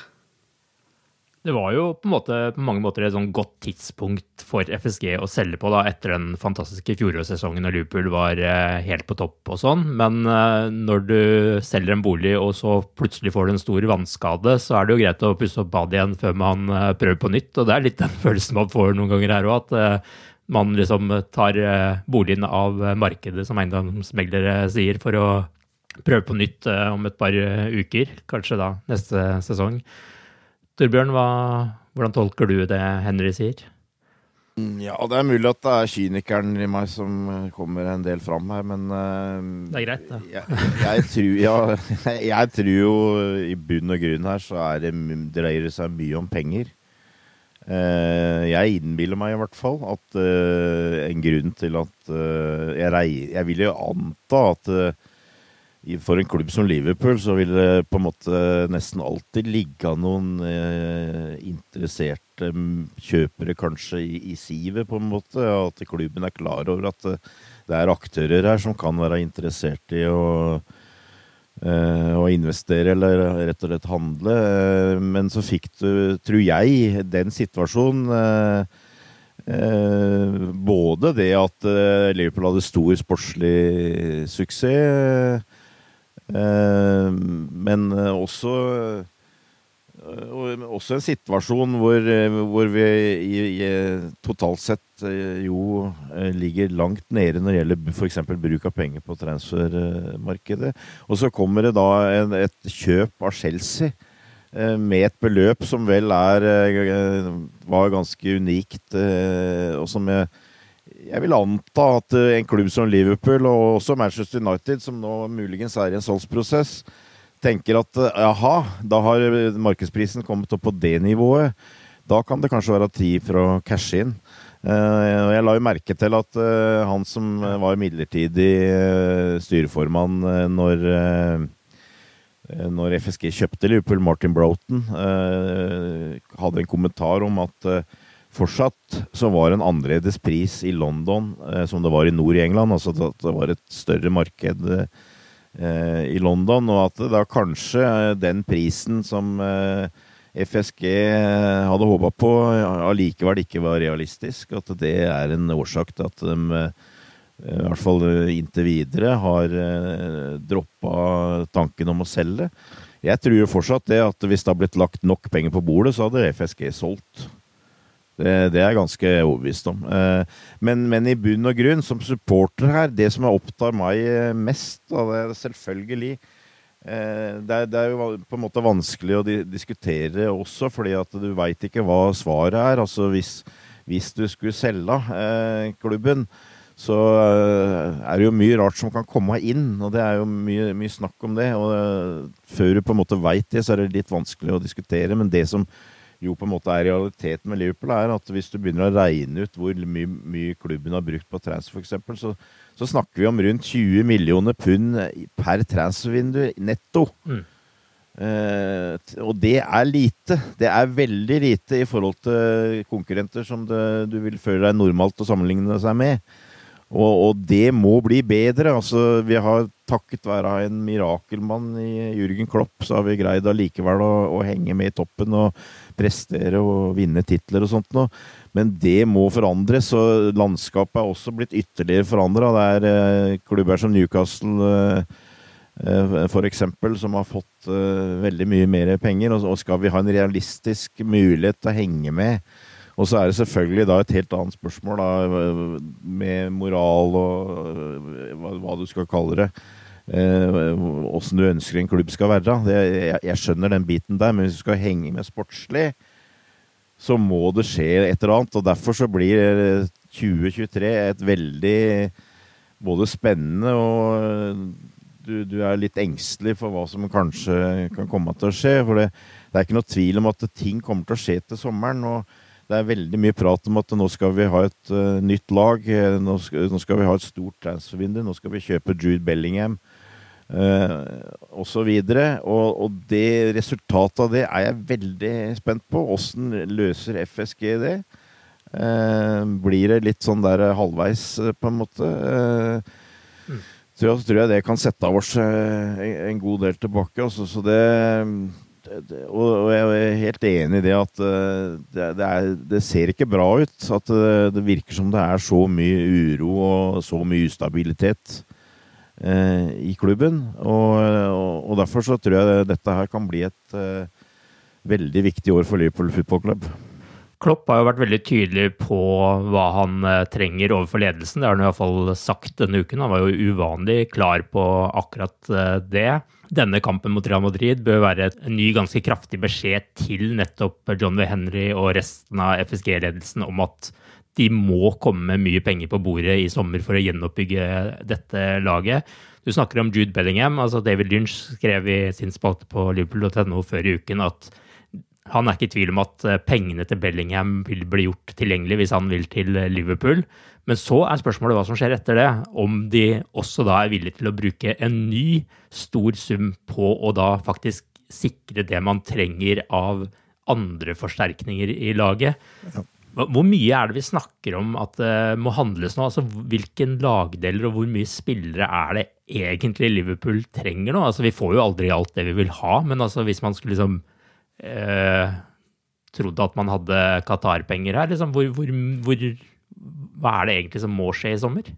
Det var jo på, måte, på, mange måter et sånn godt tidspunkt for FSG å selge på da, etter den fantastiske fjorårssesongen når Liverpool var eh, helt på topp og sånn. Men eh, når du selger en bolig og så plutselig får du en stor vannskade, så er det jo greit å pusse opp badet igjen før man eh, prøver på nytt. Og det er litt den følelsen man får noen ganger her òg, at eh, man liksom tar eh, boligen av markedet, som eiendomsmeglere sier, for å prøve på nytt eh, om et par uker. Kanskje da neste sesong. Torbjørn, hvordan tolker du det Henry sier? Mm, ja, det er mulig at det er kynikeren i meg som kommer en del fram her, men uh, Det er greit, det. Jeg, jeg, tror, ja, jeg, tror, jo i bunn og grunn her så det, dreier det seg mye om penger. Uh, jeg innbiller meg i hvert fall at uh, en grunn til at jeg, jeg, vil jo anta at for en klubb som Liverpool så vil det på en måte nesten alltid ligge noen eh, interesserte kjøpere kanskje i, i, sivet, på en måte. At klubben er klar over at det, er aktører her som kan være interessert i å, eh, å investere eller rett og slett handle. Eh, men så fikk du, tror jeg, den situasjonen eh, eh, både det at eh, Liverpool hadde stor sportslig suksess Eh, men eh, også eh, også en situasjon hvor, hvor vi i, i, totalt sett jo ligger langt nede når det gjelder f.eks. bruk av penger på transfermarkedet. Og så kommer det da en, et kjøp av Chelsea med et beløp som vel er var ganske unikt, og som jeg jeg vil anta at eh, en klubb som Liverpool, og også Manchester United, som nå muligens er i en salgsprosess, tenker at eh, jaha, da har markedsprisen kommet opp på det nivået. Da kan det kanskje være tid for å cashe inn. Uh, jeg la jo merke til at uh, han som var midlertidig styreformann når, når FSG kjøpte Liverpool, Martin Broughton, hadde en kommentar om at Fortsatt så var en annerledes pris i London eh, som det var i nord i England. Altså at det var et større marked eh, i London, og at da kanskje eh, den prisen som eh, FSG eh, hadde håpa på, allikevel ikke var realistisk. At det er en årsak til at de eh, i hvert fall inntil videre har eh, droppa tanken om å selge. Jeg tror fortsatt det at hvis det har blitt lagt nok penger på bordet, så hadde FSG solgt. Det, det er jeg ganske overbevist om. Eh, men, men, i bunn og grunn, som supporter her, det som opptar meg eh, mest, da, det er selvfølgelig eh, det er, det er, jo på en måte vanskelig å diskutere også, fordi at du veit ikke hva svaret er. Altså hvis, hvis du skulle selge klubben, så er det jo mye rart som kan komme inn, og det er jo mye, mye snakk om det. og Før du på en måte veit det, så er det litt vanskelig å diskutere. Men det som jo på en måte er realiteten med Liverpool, er at hvis du begynner å regne ut hvor mye, mye klubben har brukt på transfer, f.eks., så, så snakker vi om rundt 20 millioner pund per transfervindu netto. Mm. Eh, og det er lite. Det er veldig lite i forhold til konkurrenter som det, du vil føle deg normalt å sammenligne seg med. Og, og, det må bli bedre. Altså, vi har takket være en mirakelmann i Jürgen Klopp, så har vi greid allikevel å, å henge med i toppen og prestere og vinne titler og sånt noe. Men det må forandres, og landskapet er også blitt ytterligere forandra. Det er eh, klubber som Newcastle eh, eh, eksempel, som har fått uh, veldig mye mer penger. Og, og skal vi ha en realistisk mulighet til å henge med og så er det selvfølgelig da et helt annet spørsmål da, med moral og hva, hva du skal kalle det. Åssen eh, du ønsker en klubb skal være. Det, jeg, jeg, skjønner den biten der, men hvis du skal henge med sportslig, så må det skje et eller annet. Og derfor så blir 2023 et veldig både spennende og du, du, er litt engstelig for hva som kanskje kan komme til å skje. For det, det er ikke noe tvil om at ting kommer til å skje til sommeren. og det er veldig mye prat om at nå skal vi ha et uh, nytt lag. Eh, nå skal, nå skal, vi ha et stort transfervindu. Nå skal vi kjøpe Jude Bellingham uh. Og, og, og det resultatet av det er jeg veldig spent på. Åssen løser FSG det? Uh, blir det litt sånn der halvveis, på en måte? Uh, mm. så, tror jeg det kan sette av oss en, god del tilbake. Altså, så det og, jeg er helt enig i det at eh, det, er, det, ser ikke bra ut. At eh, det virker som det er så mye uro og så mye ustabilitet eh, i klubben. Og, og, derfor så tror jeg dette her kan bli et veldig viktig år for Liverpool Football Club. Klopp har jo vært veldig tydelig på hva han trenger overfor ledelsen. Det har han i hvert fall sagt denne uken. Han var jo uvanlig klar på akkurat det denne kampen mot Real Madrid bør være en ny, ganske kraftig beskjed til nettopp John V. Henry og resten av FSG-ledelsen om at de må komme med mye penger på bordet i sommer for å gjenoppbygge dette laget. Du snakker om Jude Bellingham. altså David Lynch skrev i sin spalte på liverpool.no før i uken at han er ikke i tvil om at pengene til Bellingham vil bli gjort tilgjengelig hvis han vil til Liverpool. Men så er spørsmålet hva som skjer etter det. Om de også da er villige til å bruke en ny stor sum på å da faktisk sikre det man trenger av andre forsterkninger i laget. Ja. Hvor mye er det vi snakker om at det må handles nå? Altså, Hvilken lagdeler og hvor mye spillere er det egentlig Liverpool trenger nå? Altså, Vi får jo aldri alt det vi vil ha, men altså, hvis man skulle liksom eh, trodde at man hadde Qatar-penger her, liksom, hvor, hvor, hvor hva er det egentlig som må skje i sommer?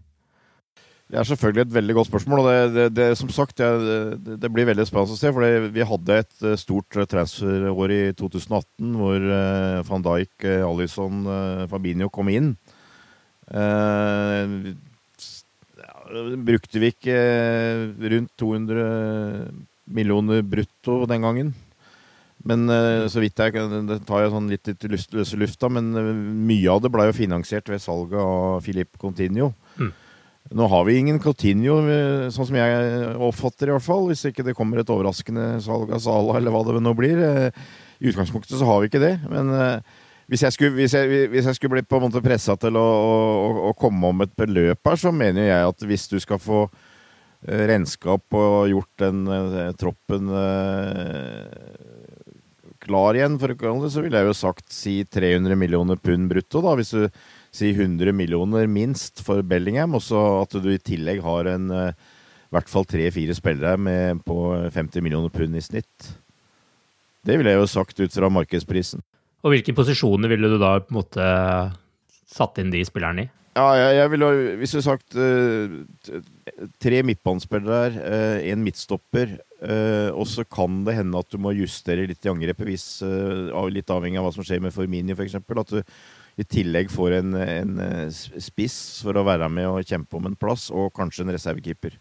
Det er selvfølgelig et veldig godt spørsmål. og det, det, det som sagt, det, det, blir veldig spennende å se. for Vi hadde et eh, stort eh, transferår i 2018 hvor uh, van Dijk, Alison, Fabinho kom inn. Brukte vi ikke rundt 200 millioner brutto den gangen? Men eh, så vidt jeg Det tar jeg sånn litt i løse lufta, men eh, mye av det ble jo finansiert ved salget av Filip Continuo. Mm. Nå har vi ingen Coutinho, eh, sånn som jeg oppfatter i hvert fall. Hvis ikke det kommer et overraskende salg av Sala, eller hva det nå blir. I utgangspunktet så har vi ikke det. Men hvis jeg skulle, hvis jeg, hvis jeg skulle bli på en måte pressa til å, å, å, komme om et beløp her, så mener jeg at hvis du skal få regnskap og gjort den troppen klar igjen, for å kalle så ville jeg jo sagt si 300 millioner pund brutto, da, hvis du sier 100 millioner minst for Bellingham, og så at du i tillegg har en eh, i hvert fall tre-fire spillere med på 50 millioner pund i snitt. Det ville jeg jo sagt ut fra markedsprisen. Og hvilke posisjoner ville du da på en måte satt inn de spillerne i? Ja, jeg, jeg ville Hvis du hadde sagt uh, tre midtbanespillere, én uh, midtstopper, Uh, og så kan det hende at du må justere litt i angrepet, hvis, uh, litt avhengig av hva som skjer med Forminio f.eks. At du i tillegg får en, en spiss for å være med og kjempe om en plass, og kanskje en reservekeeper.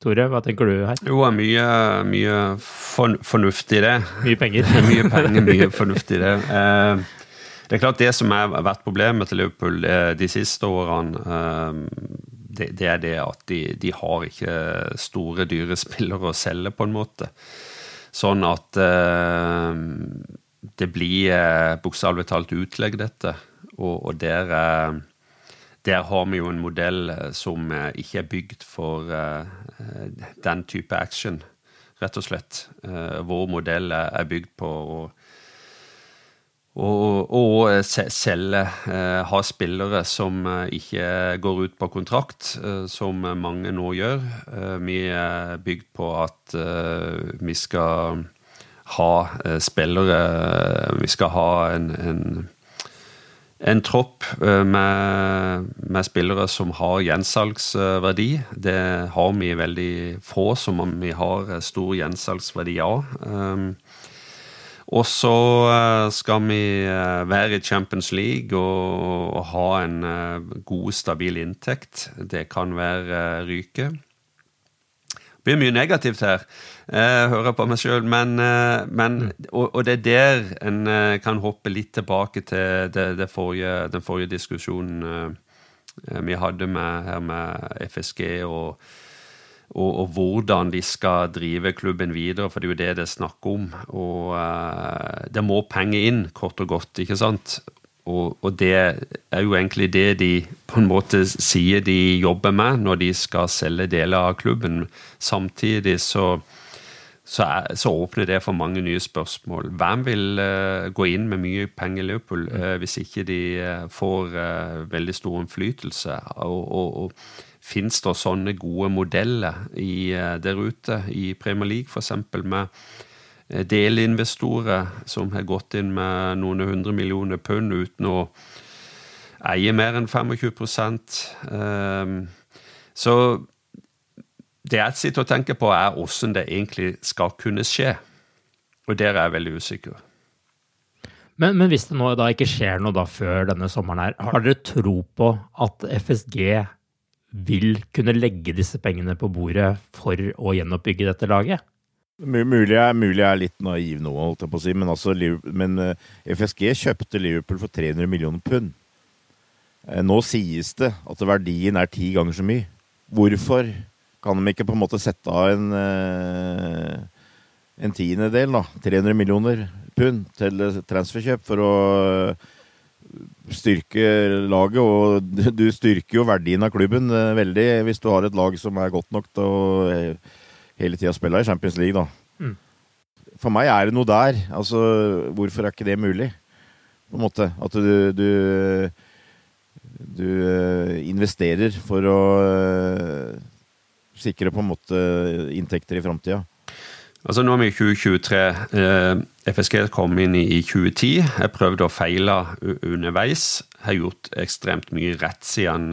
Tore, hva tenker du her? Jo, mye, mye for, fornuftig i det. Mye penger. mye penger, mye fornuft i det. Eh, det er klart det som har vært problemet til Liverpool eh, de siste årene, eh, det, er det at de, de, har ikke store, dyre spillere å selge, på en måte. Sånn at eh, det blir bokstavelig talt utlegg, dette. Og, og der der har vi jo en modell som ikke er bygd for den type action, rett og slett. Vår modell er bygd på å og, selge, ha spillere som ikke går ut på kontrakt, som mange nå gjør. Vi er bygd på at vi skal ha spillere Vi skal ha en, en en tropp eh, med, med, spillere som har gjensalgsverdi. Det har vi veldig få som vi har stor gjensalgsverdi av. Um, og så eh, skal vi eh, være i Champions League og, og ha en god, stabil inntekt. Det kan være Ryke. Det blir mye negativt her. Jeg hører på meg sjøl, men, eh, men mm. og, og, det er der en eh, kan hoppe litt tilbake til det, det forrige, den forrige diskusjonen eh, vi hadde med, her med FSG og, og, og, hvordan de skal drive klubben videre, for det er jo det det er snakk om. Og uh, det må penger inn, kort og godt, ikke sant? Og, og, det er jo egentlig det de på en måte sier de jobber med når de skal selge deler av klubben. Samtidig så så, er, så, åpner det for mange nye spørsmål. Hvem vil uh, gå inn med mye penger i Liverpool uh, hvis ikke de får veldig stor innflytelse? Og, og Fins det sånne gode modeller i, der ute, i Premier League f.eks., med delinvestorer som har gått inn med noen hundre millioner pund uten å eie mer enn 25% Så det jeg sitter og tenker på, er hvordan det egentlig skal kunne skje. Og der er jeg veldig usikker. Men, men, hvis det nå da ikke skjer noe da før denne sommeren her, har dere tro på at FSG vil kunne legge disse pengene på bordet for å gjenoppbygge dette laget? Mulig er, mulig er litt naiv nå, holdt jeg på å si, men, altså, men eh, FSG kjøpte Liverpool for 300 millioner pund. Eh, nå sies det at verdien er ti ganger så mye. Hvorfor kan de ikke på en måte sette av en, eh, en tiendedel, da, 300 millioner pund, til transferkjøp for å styrke laget? Og du styrker jo verdien av klubben eh, veldig hvis du har et lag som er godt nok til å eh, hele tida spille i Champions League, da. Mm. For meg er det noe der. Altså, hvorfor er ikke det mulig? På en måte. At du, du, du investerer for å sikre på en måte inntekter i framtida? Altså Nå er vi i 2023. Eh, FSG kom inn i 2010. Jeg prøvde å feile underveis. Jeg Har gjort ekstremt mye rett siden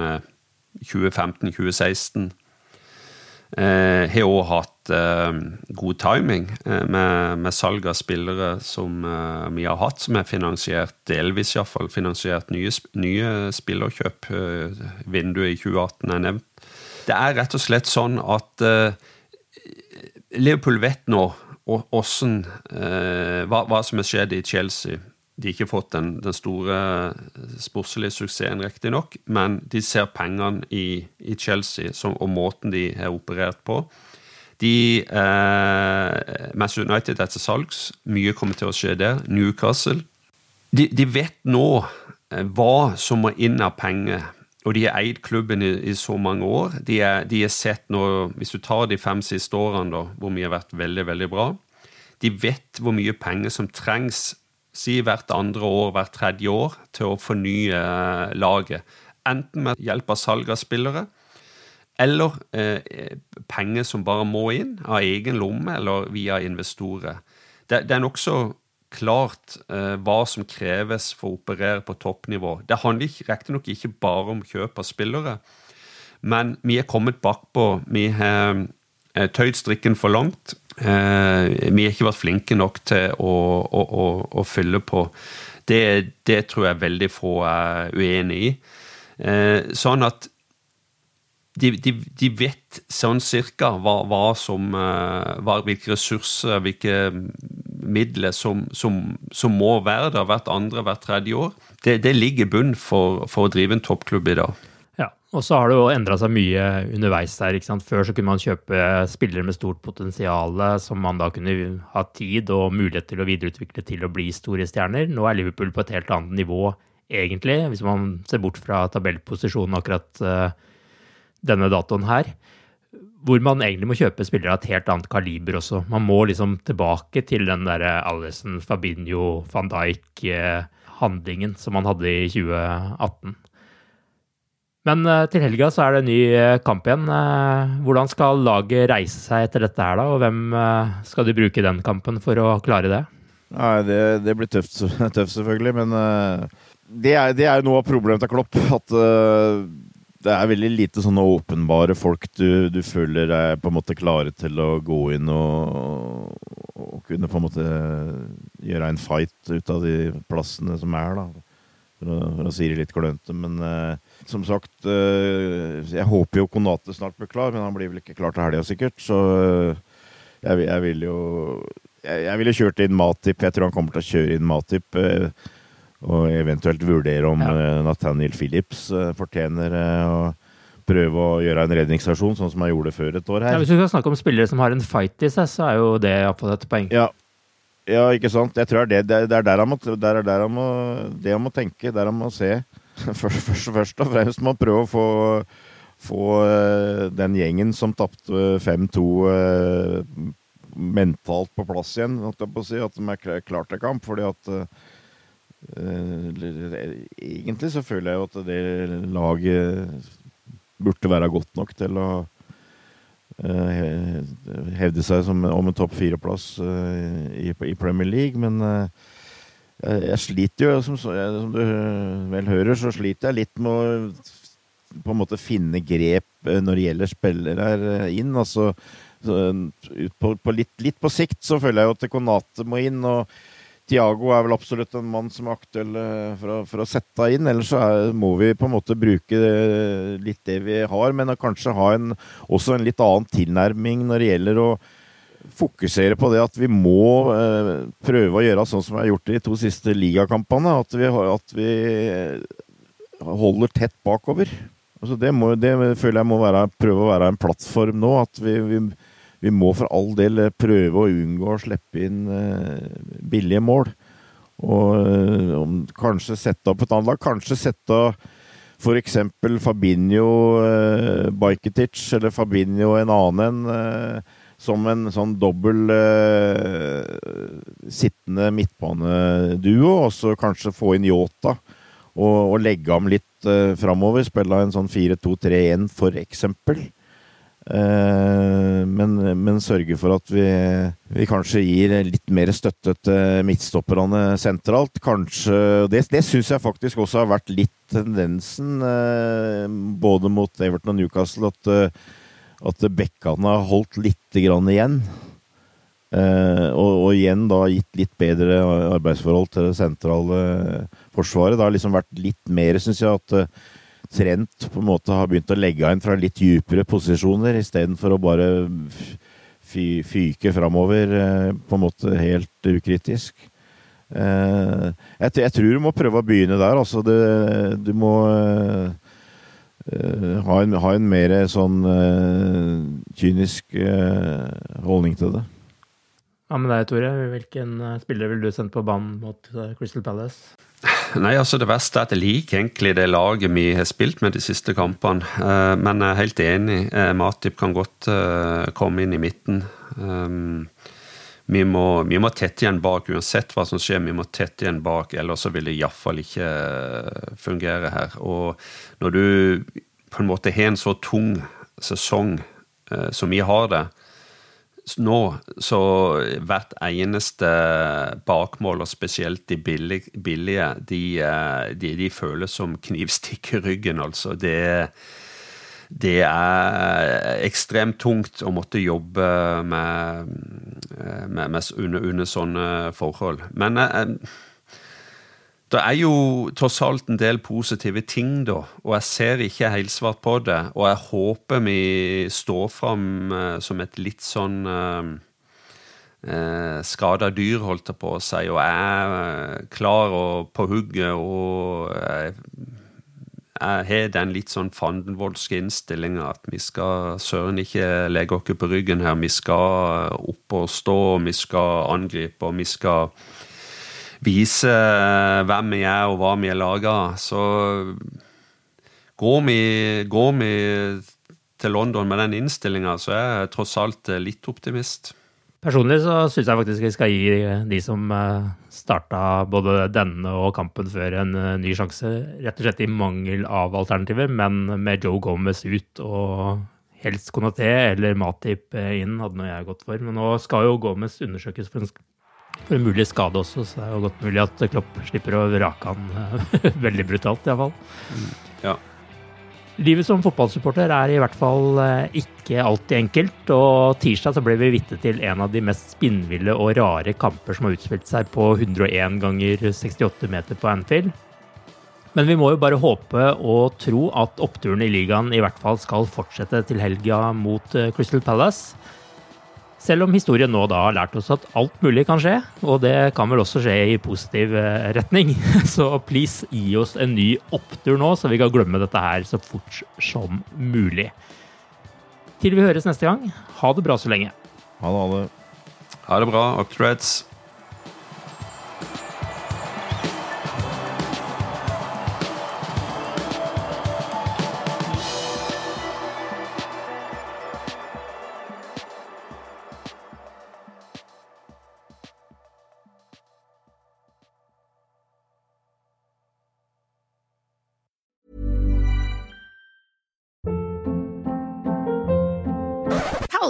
2015-2016. Jeg har òg hatt eh, god timing eh, med, med, salg av spillere som eh, vi har hatt, som er finansiert, delvis iallfall, finansiert nye, nye spillerkjøp. Eh, vinduet i 2018 er nevnt. Det er rett og slett sånn at Liverpool vet nå hvordan, eh, hva, hva, som har skjedd i Chelsea. De har ikke fått den, den store sportslige suksessen, riktignok, men de ser pengene i, i Chelsea som, og måten de har operert på. De eh, Manchester United er til salgs. Mye kommer til å skje der. Newcastle. De, de vet nå eh, hva som må inn av penger og de har eid klubben i, i, så mange år. De er, de er sett nå, Hvis du tar de fem siste årene, da, hvor vi har vært veldig, veldig bra De vet hvor mye penger som trengs, si hvert andre år, hvert tredje år, til å fornye eh, laget. Enten med hjelp av salg av spillere, eller eh, penger som bare må inn av egen lomme, eller via investorer. Det, det er nokså klart eh, hva som kreves for å operere på toppnivå. Det handler riktignok ikke bare om kjøp av spillere, men vi er kommet bakpå. Vi har eh, tøyd strikken for langt. Eh, vi har ikke vært flinke nok til å, å, å, å fylle på. Det, det, tror jeg veldig få er uenig i. Eh, sånn at de, de, de, vet sånn cirka hva, hva som, eh, hva, hvilke ressurser, hvilke midler som, som, som, må være der hvert andre, hvert tredje år. Det, det ligger i bunn for, for, å drive en toppklubb i dag. Ja, og så har det jo endra seg mye underveis der. ikke sant? Før så kunne man kjøpe spillere med stort potensial som man da kunne ha tid og mulighet til å videreutvikle til å bli store stjerner. Nå er Liverpool på et helt annet nivå, egentlig, hvis man ser bort fra tabellposisjonen akkurat uh, denne datoen her. Hvor man egentlig må kjøpe spillere av et helt annet kaliber også. Man må liksom tilbake til den derre Alison, Fabinho, van Dijk-handlingen som man hadde i 2018. Men uh, til helga så er det en ny uh, kamp igjen. Hvordan skal laget reise seg etter dette her, da? Og hvem skal de bruke den kampen for å klare det? Nei, det, det blir tøft, tøft, selvfølgelig. Men det er, det er noe av problemet til Klopp. At det er veldig lite sånne åpenbare folk du, du, føler er på en måte klare til å gå inn og, og, kunne på en måte gjøre en fight ut av de plassene som er, da. For å, for å si det litt klønete. Men eh, som sagt, eh, jeg håper jo Konate snart blir klar, men han blir vel ikke klar til helga sikkert. Så uh, jeg, jeg, vil jo jeg, jeg ville kjørt inn Matip. Jeg tror han kommer til å kjøre inn Matip. Uh, og eventuelt vurdere om ja. Eh, Nathaniel Phillips eh, fortjener eh, å prøve å gjøre en redningsstasjon, sånn som han gjorde før et år her. Ja, hvis du skal snakke om spillere som har en fight i seg, så er jo det iallfall et poeng. Ja. ja, ikke sant. Jeg tror det, det, det er der han må, der, der han må, det han må tenke, der han må se. Først, først, først og fremst må han prøve å få, få den gjengen som tapte 5-2 mentalt på plass igjen, på si, at de er klar til kamp. fordi at egentlig så føler jeg jo at det laget burde være godt nok til å eh, hevde seg som, om en topp fire-plass eh, i, Premier League, men jeg sliter jo, som, du vel hører, så sliter jeg litt med å på en måte finne grep når det gjelder spillere inn. Altså, på, på litt, litt, på sikt så føler jeg jo at Konate må inn. og Tiago er vel absolutt en mann som er aktuell eh, for å, for å sette inn. Ellers så er, må vi på en måte bruke litt det vi har, men kanskje ha en, også en litt annen tilnærming når det gjelder å fokusere på det at vi må eh, prøve å gjøre sånn som vi har gjort i de to siste ligakampene. At vi, at vi holder tett bakover. Altså det, må, det, føler jeg må være, prøve å være en plattform nå. At vi, vi vi må for all del eh, prøve å unngå å slippe inn eh, billige mål. Og om, kanskje sette opp et annet lag. Kanskje sette f.eks. Fabinho eh, Bajketic eller Fabinho en annen eh, som en sånn dobbel eh, sittende midtbaneduo. Og så kanskje få inn Yota og, og legge ham litt eh, framover. Spille en sånn 4-2-3-1 for eksempel. Eh, men, men sørge for at vi, vi, kanskje gir litt mer støtte til midtstopperne sentralt. Kanskje, Det, det syns jeg faktisk også har vært litt tendensen, eh, både mot Everton og Newcastle, at, eh, at bekkene har holdt litt igjen. Og, og, igjen da gitt litt bedre arbeidsforhold til det sentrale forsvaret. Det har liksom vært litt mer, syns jeg, at Trent på en måte har begynt å legge inn fra litt dypere posisjoner, istedenfor å bare fy, fyke framover eh, på en måte helt ukritisk. Eh, jeg, tror du må prøve å begynne der. Altså det, du må uh, ha, en, ha, en, mer sånn kynisk holdning til det. Ja, med deg, Tore. Hvilken spiller vil du sende på banen mot Crystal Palace? Nei, altså Det verste er at jeg liker egentlig det laget vi har spilt med de siste kampene. Eh, men jeg er helt enig. Eh, Matip kan godt eh, komme inn i midten. Vi må, vi må tette igjen bak, uansett hva som skjer. Vi må tette igjen bak, ellers så vil det iallfall ikke fungere her. Og når du på en måte har en så tung sesong som vi har det, nå så hvert eneste bakmål, og spesielt de billige, de, eh, de, de føles som knivstikk i ryggen, altså. Det, det er ekstremt tungt å måtte jobbe med, med, med under, under, sånne forhold. Men eh, det er jo tross alt en del positive ting, da, og jeg ser ikke helsvart på det. Og jeg håper vi står fram eh, som et litt sånn eh, eh skada dyr, holdt jeg på å si, og er eh, klar og på hugget og jeg, jeg har den litt sånn fandenvoldske innstillinga at vi skal søren ikke legge oss på ryggen her. Vi skal opp og stå, og vi skal angripe, og vi skal vise eh, hvem vi er og hva vi er laga av. Så går vi, går vi til London med den innstillinga, så er jeg tross alt eh, litt optimist. Personlig så syns jeg faktisk vi skal gi de som eh, starta både denne og kampen før en ny sjanse, rett og slett i mangel av alternativer, men med Joe Gomez ut og helst Konaté eller Matip inn, hadde nå jeg gått for. Men nå skal jo Gomez undersøkes for en for en mulig skade også, så det er jo godt mulig at Klopp slipper å vrake han eh, veldig brutalt, iallfall. Mm, ja. Livet som fotballsupporter er i hvert fall eh, ikke alltid enkelt, og tirsdag så ble vi vitne til en av de mest spinnville og rare kamper som har utspilt seg på 101 ganger 68 meter på Anfield. Men vi må jo bare håpe og tro at oppturen i ligaen i hvert fall skal fortsette til helga mot eh, Crystal Palace. Selv om historien nå da har lært oss at alt mulig kan skje, og det kan vel også skje i positiv eh, retning. Så please gi oss en ny opptur nå, så vi kan glemme dette her så fort som mulig. Til vi høres neste gang, ha det bra så lenge. Ha det, ha det. Ha det bra, Octreds.